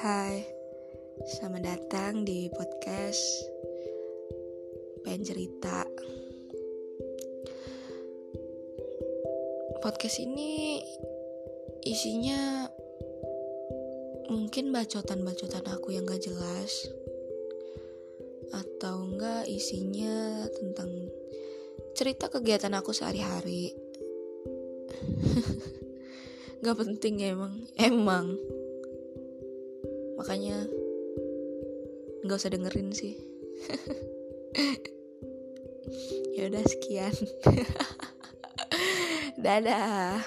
Hai, selamat datang di podcast Pengen Cerita. Podcast ini isinya mungkin bacotan-bacotan aku yang gak jelas Atau enggak isinya tentang cerita kegiatan aku sehari-hari. Gak penting emang Emang Makanya Gak usah dengerin sih. Ya udah sekian. Dadah